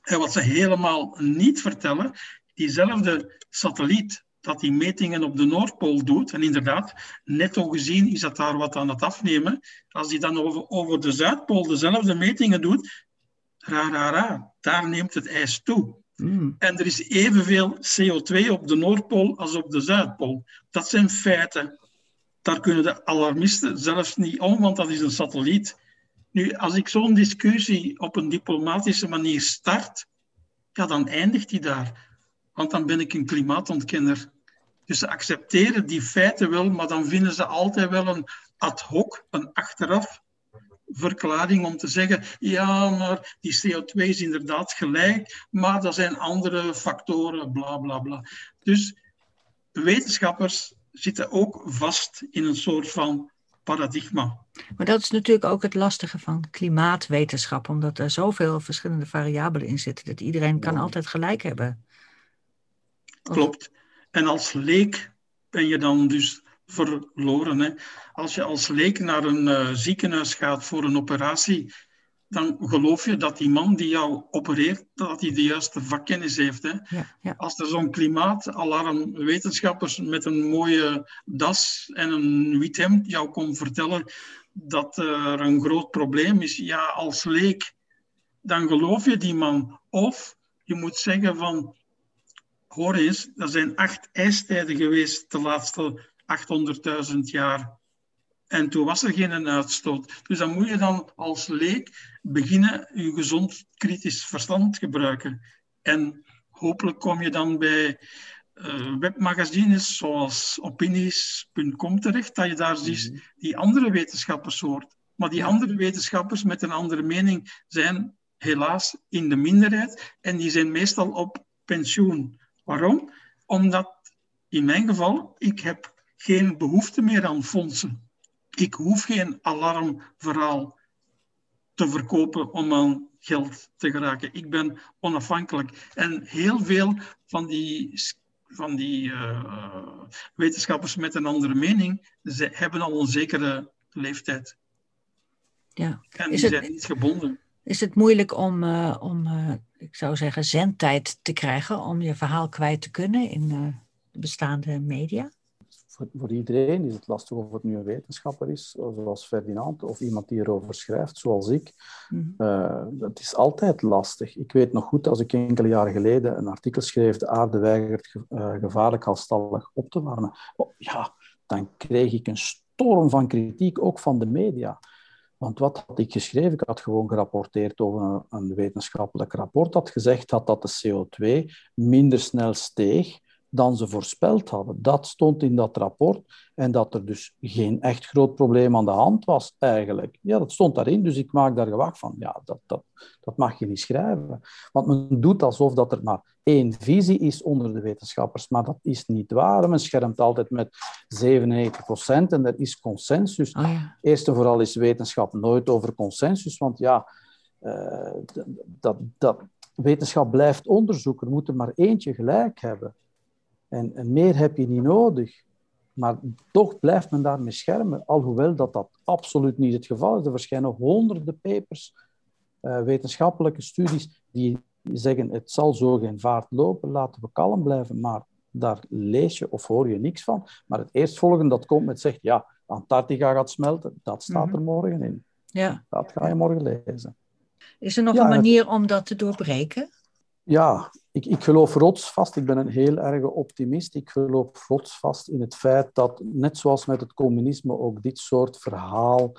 Speaker 3: En wat ze helemaal niet vertellen, diezelfde satelliet dat die metingen op de Noordpool doet, en inderdaad, netto gezien is dat daar wat aan het afnemen, als die dan over, over de Zuidpool dezelfde metingen doet, ra, ra, ra, daar neemt het ijs toe. Hmm. En er is evenveel CO2 op de Noordpool als op de Zuidpool. Dat zijn feiten. Daar kunnen de alarmisten zelfs niet om, want dat is een satelliet. Nu, als ik zo'n discussie op een diplomatische manier start, ja, dan eindigt die daar. Want dan ben ik een klimaatontkenner. Dus ze accepteren die feiten wel, maar dan vinden ze altijd wel een ad hoc, een achteraf verklaring om te zeggen, ja, maar die CO2 is inderdaad gelijk, maar dat zijn andere factoren, bla bla bla. Dus wetenschappers zitten ook vast in een soort van paradigma.
Speaker 1: Maar dat is natuurlijk ook het lastige van klimaatwetenschap, omdat er zoveel verschillende variabelen in zitten, dat iedereen kan altijd gelijk hebben.
Speaker 3: Klopt. En als leek ben je dan dus verloren. Hè? Als je als leek naar een uh, ziekenhuis gaat voor een operatie, dan geloof je dat die man die jou opereert, dat hij de juiste vakkennis heeft. Hè? Ja, ja. Als er zo'n klimaatalarm wetenschappers met een mooie das en een wit hemd jou komen vertellen dat er een groot probleem is, ja, als leek, dan geloof je die man. Of je moet zeggen van, hoor eens, er zijn acht ijstijden geweest de laatste 800.000 jaar. En toen was er geen uitstoot. Dus dan moet je dan als leek beginnen je gezond kritisch verstand gebruiken. En hopelijk kom je dan bij uh, webmagazines zoals opinies.com terecht, dat je daar ziet mhm. die andere wetenschappers hoort. Maar die andere wetenschappers met een andere mening zijn helaas in de minderheid en die zijn meestal op pensioen. Waarom? Omdat in mijn geval, ik heb geen behoefte meer aan fondsen. Ik hoef geen alarmverhaal te verkopen om aan geld te geraken. Ik ben onafhankelijk. En heel veel van die, van die uh, wetenschappers met een andere mening ze hebben al een zekere leeftijd.
Speaker 1: Ja.
Speaker 3: En die zijn niet gebonden.
Speaker 1: Is het moeilijk om, uh, om uh, ik zou zeggen, zendtijd te krijgen om je verhaal kwijt te kunnen in de bestaande media?
Speaker 2: Voor, voor, iedereen is het lastig of het nu een wetenschapper is, zoals Ferdinand, of iemand die erover schrijft, zoals ik. Mm dat is altijd lastig. Ik weet nog goed, als ik enkele jaren geleden een artikel schreef, de aarde weigert uh, gevaarlijk halstallig op te warmen. Oh, ja, dan kreeg ik een storm van kritiek, ook van de media. Want wat had ik geschreven? Ik had gewoon gerapporteerd over een, een wetenschappelijk rapport dat gezegd had dat de CO2 minder snel steeg dan ze voorspeld hadden. Dat stond in dat rapport en dat er dus geen echt groot probleem aan de hand was eigenlijk. Ja, dat stond daarin, dus ik maak daar gewacht van. Ja, dat, dat, dat mag je niet schrijven. Want men doet alsof dat er maar één visie is onder de wetenschappers, maar dat is niet waar. Men schermt altijd met 97 procent en er is consensus. Oh ja. Eerst en vooral is wetenschap nooit over consensus, want ja, uh, dat, dat, wetenschap blijft onderzoek. Er moet er maar eentje gelijk hebben. En, en, meer heb je niet nodig. Maar toch blijft men daarmee schermen, alhoewel dat dat absoluut niet het geval is. Er verschijnen honderden papers, uh, wetenschappelijke studies, die zeggen het zal zo geen vaart lopen, laten we kalm blijven. Maar daar lees je of hoor je niks van. Maar het eerstvolgende dat komt met zegt, ja, Antarctica gaat smelten, dat staat mhm. er morgen in.
Speaker 1: Ja.
Speaker 2: Dat ga je morgen lezen.
Speaker 1: Is er nog een manier om dat te doorbreken?
Speaker 2: Ja, ik, ik geloof rotsvast, ik ben een heel erge optimist, ik geloof rotsvast in het feit dat, net zoals met het communisme, ook dit soort verhaal,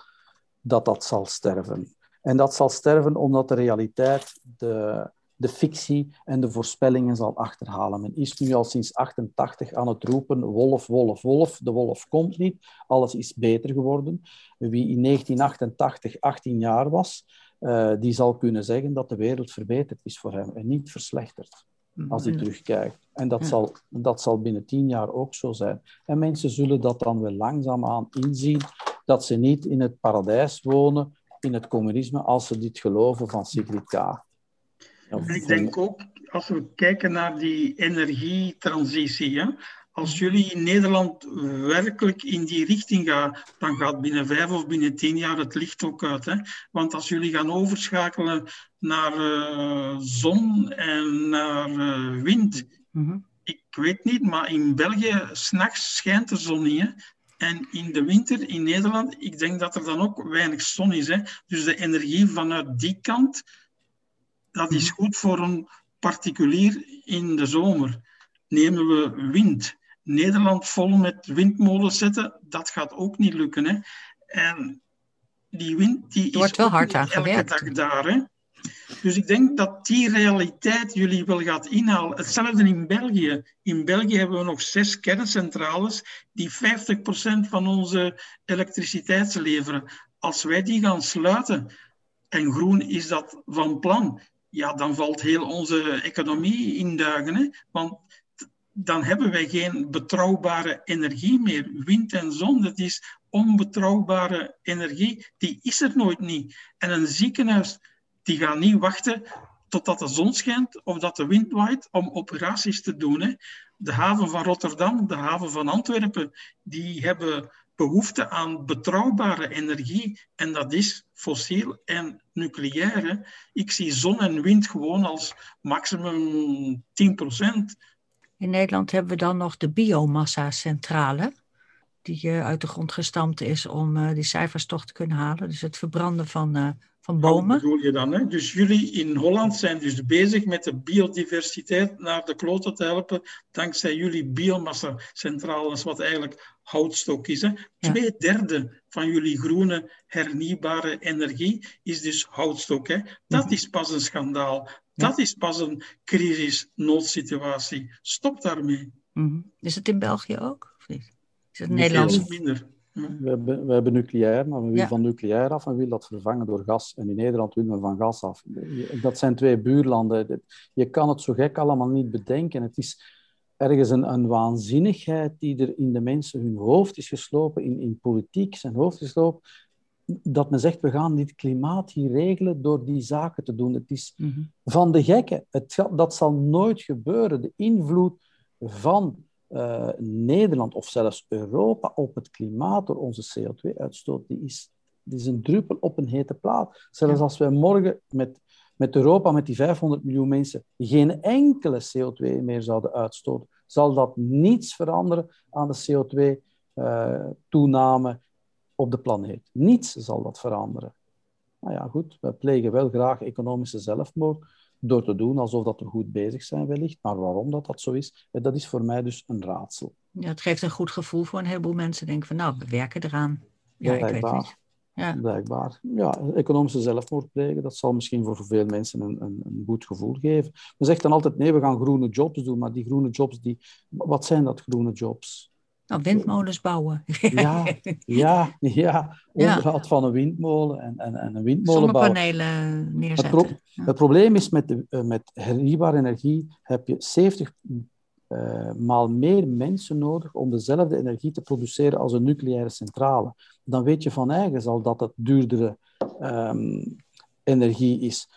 Speaker 2: dat dat zal sterven. En dat zal sterven omdat de realiteit de, de fictie en de voorspellingen zal achterhalen. Men is nu al sinds 88 aan het roepen, wolf, wolf, wolf, de wolf komt niet, alles is beter geworden. Wie in 1988 18 jaar was, uh, die zal kunnen zeggen dat de wereld verbeterd is voor hem en niet verslechterd als hij terugkijkt. En dat, zal, dat zal binnen tien jaar ook zo zijn. En mensen zullen dat dan wel langzaamaan inzien, dat ze niet in het paradijs wonen, in het communisme, als ze dit geloven van Sigrid Kaag.
Speaker 3: ik denk ook, als we kijken naar die energietransitie, hè, als jullie in Nederland werkelijk in die richting gaan, dan gaat binnen vijf of binnen tien jaar het licht ook uit. Hè? Want als jullie gaan overschakelen naar uh, zon en naar uh, wind, mhm. ik weet niet, maar in België s'nachts schijnt de zon niet. Hè? En in de winter in Nederland, ik denk dat er dan ook weinig zon is. Hè? Dus de energie vanuit die kant, dat is mhm. goed voor een particulier in de zomer. Nemen we wind Nederland vol met windmolens zetten, dat gaat ook niet lukken. Hè? En die wind die
Speaker 1: er wordt is wel hard aan elke
Speaker 3: dag daar. Hè? Dus ik denk dat die realiteit jullie wel gaat inhalen. Hetzelfde in België. In België hebben we nog zes kerncentrales die 50% van onze elektriciteit leveren. Als wij die gaan sluiten, en groen is dat van plan, ja, dan valt heel onze economie in duigen. Hè? Want dan hebben wij geen betrouwbare energie meer. Wind en zon, dat is onbetrouwbare energie. Die is er nooit niet. En een ziekenhuis, die gaat niet wachten totdat de zon schijnt of dat de wind waait om operaties te doen. Hè. De haven van Rotterdam, de haven van Antwerpen, die hebben behoefte aan betrouwbare energie. En dat is fossiel en nucleair. Ik zie zon en wind gewoon als maximum 10 procent
Speaker 1: in Nederland hebben we dan nog de biomassa-centrale, die uh, uit de grond gestampt is om uh, die cijfers toch te kunnen halen. Dus het verbranden van, uh, van bomen.
Speaker 3: Wat bedoel je dan? Hè? Dus jullie in Holland zijn dus bezig met de biodiversiteit naar de kloten te helpen, dankzij jullie biomassa-centrales, wat eigenlijk houtstok is. Hè? Twee derde van jullie groene hernieuwbare energie is dus houtstok. Hè? Dat mhm. is pas een schandaal. Dat is pas een crisis-noodsituatie. Stop daarmee.
Speaker 1: Mm Is het in België ook? Of niet? Is het Nederlands?
Speaker 3: minder.
Speaker 2: We, hebben, we hebben nucleair, maar we willen van nucleair af en willen dat vervangen door gas. En in Nederland willen we van gas af. Dat zijn twee buurlanden. Je kan het zo gek allemaal niet bedenken. Het is ergens een, een waanzinnigheid die er in de mensen hun hoofd is geslopen, in, in politiek zijn hoofd is geslopen, dat men zegt, we gaan dit klimaat hier regelen door die zaken te doen. Het is mhm. van de gekken. Het, dat zal nooit gebeuren. De invloed van uh, Nederland of zelfs Europa op het klimaat door onze CO2-uitstoot, die is, die is een druppel op een hete plaat. Zelfs als wij morgen met, met Europa, met die 500 miljoen mensen, geen enkele CO2 meer zouden uitstoten, zal dat niets veranderen aan de CO2-toename uh, op de planeet. Niets zal dat veranderen. Nou ja, goed, we plegen wel graag economische zelfmoord door te doen alsof dat we goed bezig zijn wellicht. Maar waarom dat, dat zo is, eh, dat is voor mij dus een raadsel.
Speaker 1: Ja, het geeft een goed gevoel voor een heleboel mensen. Denken van, nou, we werken eraan. Ja,
Speaker 2: Blijkbaar. ik weet niet. Ja. Blijkbaar. Ja, economische zelfmoord plegen, dat zal misschien voor veel mensen een, een, een, goed gevoel geven. Men zegt dan altijd, nee, we gaan groene jobs doen, maar die groene jobs, die, wat zijn dat groene jobs?
Speaker 1: Nou, windmolens bouwen.
Speaker 2: Ja, ja, ja. onderhoud van een windmolen en, en, en een windmolen
Speaker 1: Zonnepanelen neerzetten. Het,
Speaker 2: het, probleem is met, de, uh, met hernieuwbare energie heb je 70 uh, eh, maal meer mensen nodig om dezelfde energie te produceren als een nucleaire centrale. Dan weet je van eigen al dat het duurdere um, energie is.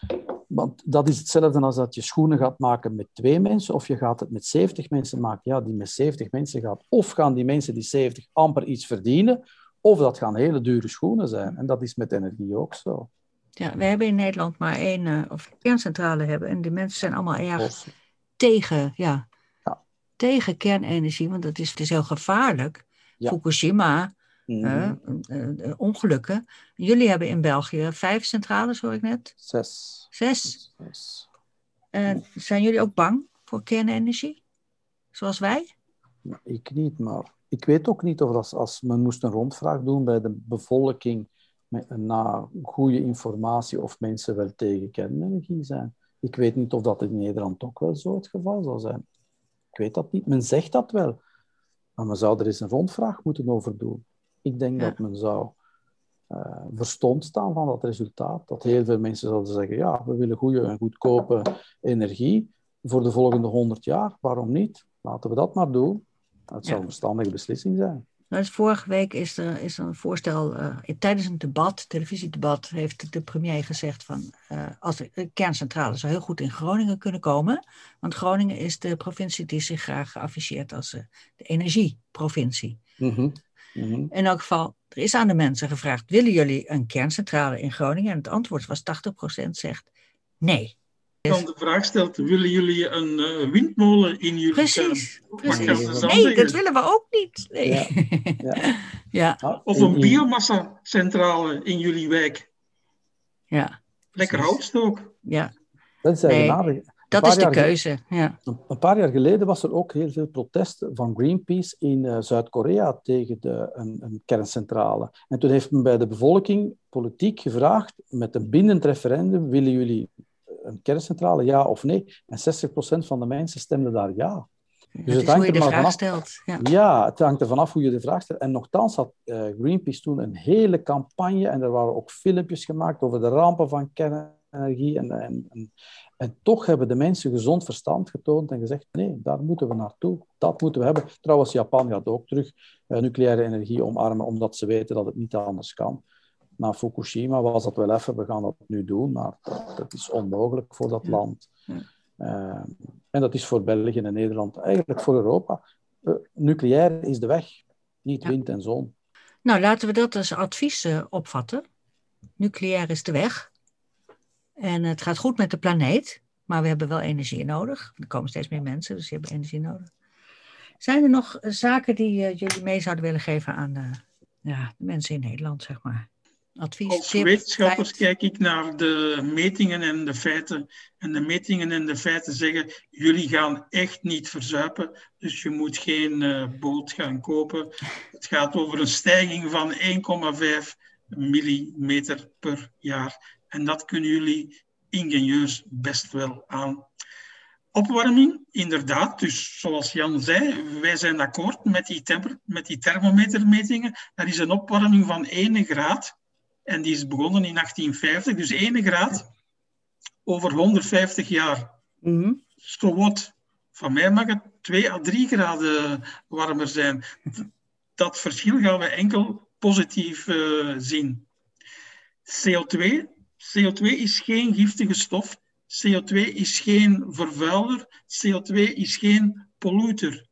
Speaker 2: Want dat is hetzelfde als dat je schoenen gaat maken met twee mensen, of je gaat het met 70 mensen maken. Ja, die met 70 mensen gaat. Of gaan die mensen die 70 amper iets verdienen, of dat gaan hele dure schoenen zijn. En dat is met energie ook zo.
Speaker 1: Ja, we hebben in Nederland maar één uh, of kerncentrale hebben. En die mensen zijn allemaal erg tegen, ja, ja, tegen kernenergie, want dat is, het is heel gevaarlijk. Fukushima, mm ongelukken. Jullie hebben in België vijf centrales, hoor ik net.
Speaker 2: Zes.
Speaker 1: Zes? En zijn jullie ook bang voor kernenergie? Zoals wij?
Speaker 2: ik niet, maar ik weet ook niet of dat als men moest een rondvraag doen bij de bevolking met, na goede informatie of mensen wel tegen kernenergie zijn. Ik weet niet of dat in Nederland ook wel zo het geval zal zijn. Ik weet dat niet. Men zegt dat wel. Maar men zou er eens een rondvraag moeten over doen. Ik denk dat men zou uh, verstomd staan van dat resultaat. Dat heel veel mensen zouden zeggen, ja, we willen goede en goedkope energie voor de volgende 100 jaar. Waarom niet? Laten we dat maar doen. Dat zou een verstandige beslissing zijn.
Speaker 1: Nou, dus vorige week is er, is een voorstel, uh, tijdens een debat, televisiedebat, heeft de premier gezegd van uh, als de kerncentrale zou heel goed in Groningen kunnen komen, want Groningen is de provincie die zich graag afficheert als uh, de energieprovincie. Mm -hmm. Mm -hmm. In elk geval, er is aan de mensen gevraagd, willen jullie een kerncentrale in Groningen? En het antwoord was 80% zegt nee
Speaker 3: dan de vraag stelt, willen jullie een uh, windmolen in jullie
Speaker 1: precies, Precies. Nee, dat willen we ook niet. Nee. Ja.
Speaker 3: ja. ja. Of een biomassa-centrale in jullie wijk.
Speaker 1: Ja.
Speaker 3: Lekker houtstook.
Speaker 1: Ja.
Speaker 2: Dat, nee,
Speaker 1: dat is de keuze. Ja.
Speaker 2: Een paar jaar geleden was er ook heel veel protest van Greenpeace in uh, Zuid-Korea tegen de, een, een, kerncentrale. En toen heeft men bij de bevolking politiek gevraagd, met een bindend referendum, willen jullie een kerncentrale, ja of nee? En 60% van de mensen stemden daar ja.
Speaker 1: Dus het, hangt hoe je de vraag vanaf, stelt. Ja.
Speaker 2: ja. het hangt er vanaf hoe je de vraag stelt. En nogthans had uh, Greenpeace toen een hele campagne en er waren ook filmpjes gemaakt over de rampen van kernenergie. En, en, en, en, toch hebben de mensen gezond verstand getoond en gezegd, nee, daar moeten we naartoe. Dat moeten we hebben. Trouwens, Japan gaat ook terug uh, nucleaire energie omarmen, omdat ze weten dat het niet anders kan na Fukushima was dat wel even, we gaan dat nu doen, maar dat, dat is onmogelijk voor dat land. Uh, en dat is voor België en Nederland, eigenlijk voor Europa. Uh, nucleair is de weg, niet ja. wind en zon.
Speaker 1: Nou, laten we dat als advies uh, opvatten. Nucleair is de weg. En het gaat goed met de planeet, maar we hebben wel energie nodig. Er komen steeds meer mensen, dus die hebben energie nodig. Zijn er nog zaken die jullie mee zouden willen geven aan de, ja, de mensen in Nederland, zeg maar?
Speaker 3: Advies, Als wetenschappers kijk ik naar de metingen en de feiten. En de metingen en de feiten zeggen, jullie gaan echt niet verzuipen, dus je moet geen uh, boot gaan kopen. Het gaat over een stijging van 1,5 millimeter per jaar. En dat kunnen jullie ingenieus best wel aan. Opwarming, inderdaad. Dus zoals Jan zei, wij zijn akkoord met die, met die thermometermetingen. Er is een opwarming van 1 graad. En die is begonnen in 1850, dus 1 graad over 150 jaar. Mm -hmm. So what? Van mij mag het 2 à 3 graden warmer zijn. Dat verschil gaan we enkel positief uh, zien. CO2. CO2 is geen giftige stof. CO2 is geen vervuiler. CO2 is geen polluter.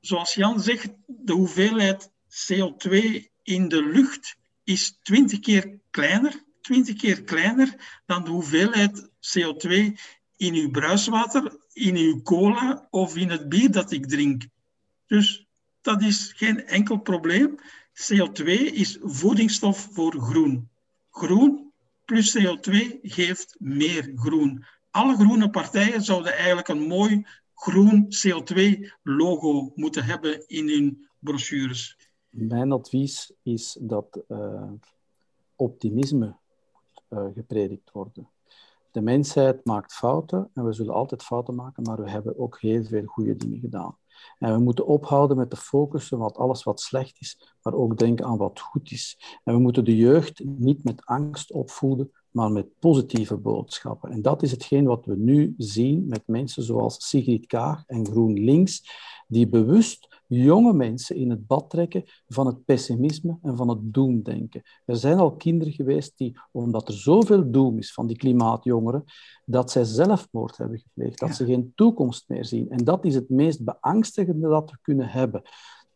Speaker 3: Zoals Jan zegt, de hoeveelheid CO2 in de lucht is 20 keer kleiner, 20 keer kleiner dan de hoeveelheid CO2 in uw bruiswater, in uw cola of in het bier dat ik drink. Dus dat is geen enkel probleem. CO2 is voedingsstof voor groen. Groen plus CO2 geeft meer groen. Alle groene partijen zouden eigenlijk een mooi groen CO2-logo moeten hebben in hun brochures.
Speaker 2: Mijn advies is dat uh, optimisme uh, gepredikt wordt. De mensheid maakt fouten en we zullen altijd fouten maken, maar we hebben ook heel veel goede dingen gedaan. En we moeten ophouden met te focussen op alles wat slecht is, maar ook denken aan wat goed is. En we moeten de jeugd niet met angst opvoeden, maar met positieve boodschappen. En dat is hetgeen wat we nu zien met mensen zoals Sigrid Kaag en GroenLinks, die bewust jonge mensen in het bad trekken van het pessimisme en van het doemdenken. Er zijn al kinderen geweest die, omdat er zoveel doem is van die klimaatjongeren, dat zij zelfmoord hebben gepleegd, dat ze geen toekomst meer zien. En dat is het meest beangstigende dat we kunnen hebben.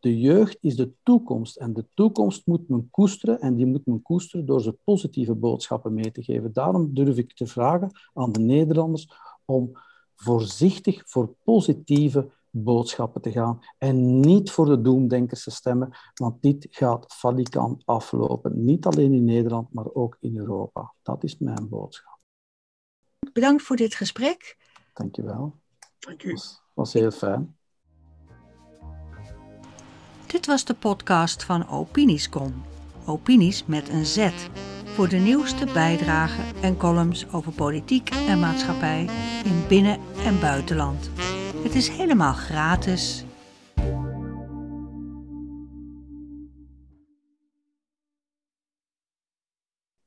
Speaker 2: De jeugd is de toekomst en de toekomst moet men koesteren en die moet men koesteren door ze positieve boodschappen mee te geven. Daarom durf ik te vragen aan de Nederlanders om voorzichtig voor positieve boodschappen te gaan en niet voor de doemdenkers te stemmen, want dit gaat falikant aflopen. Niet alleen in Nederland, maar ook in Europa. Dat is mijn boodschap.
Speaker 1: Bedankt voor dit gesprek.
Speaker 2: Dankjewel.
Speaker 3: Dank u.
Speaker 2: Het was heel fijn.
Speaker 1: Dit was de podcast van Opiniescom. Opinies met een Z. voor de nieuwste bijdragen en columns over politiek en maatschappij in binnen- en buitenland. Het is helemaal gratis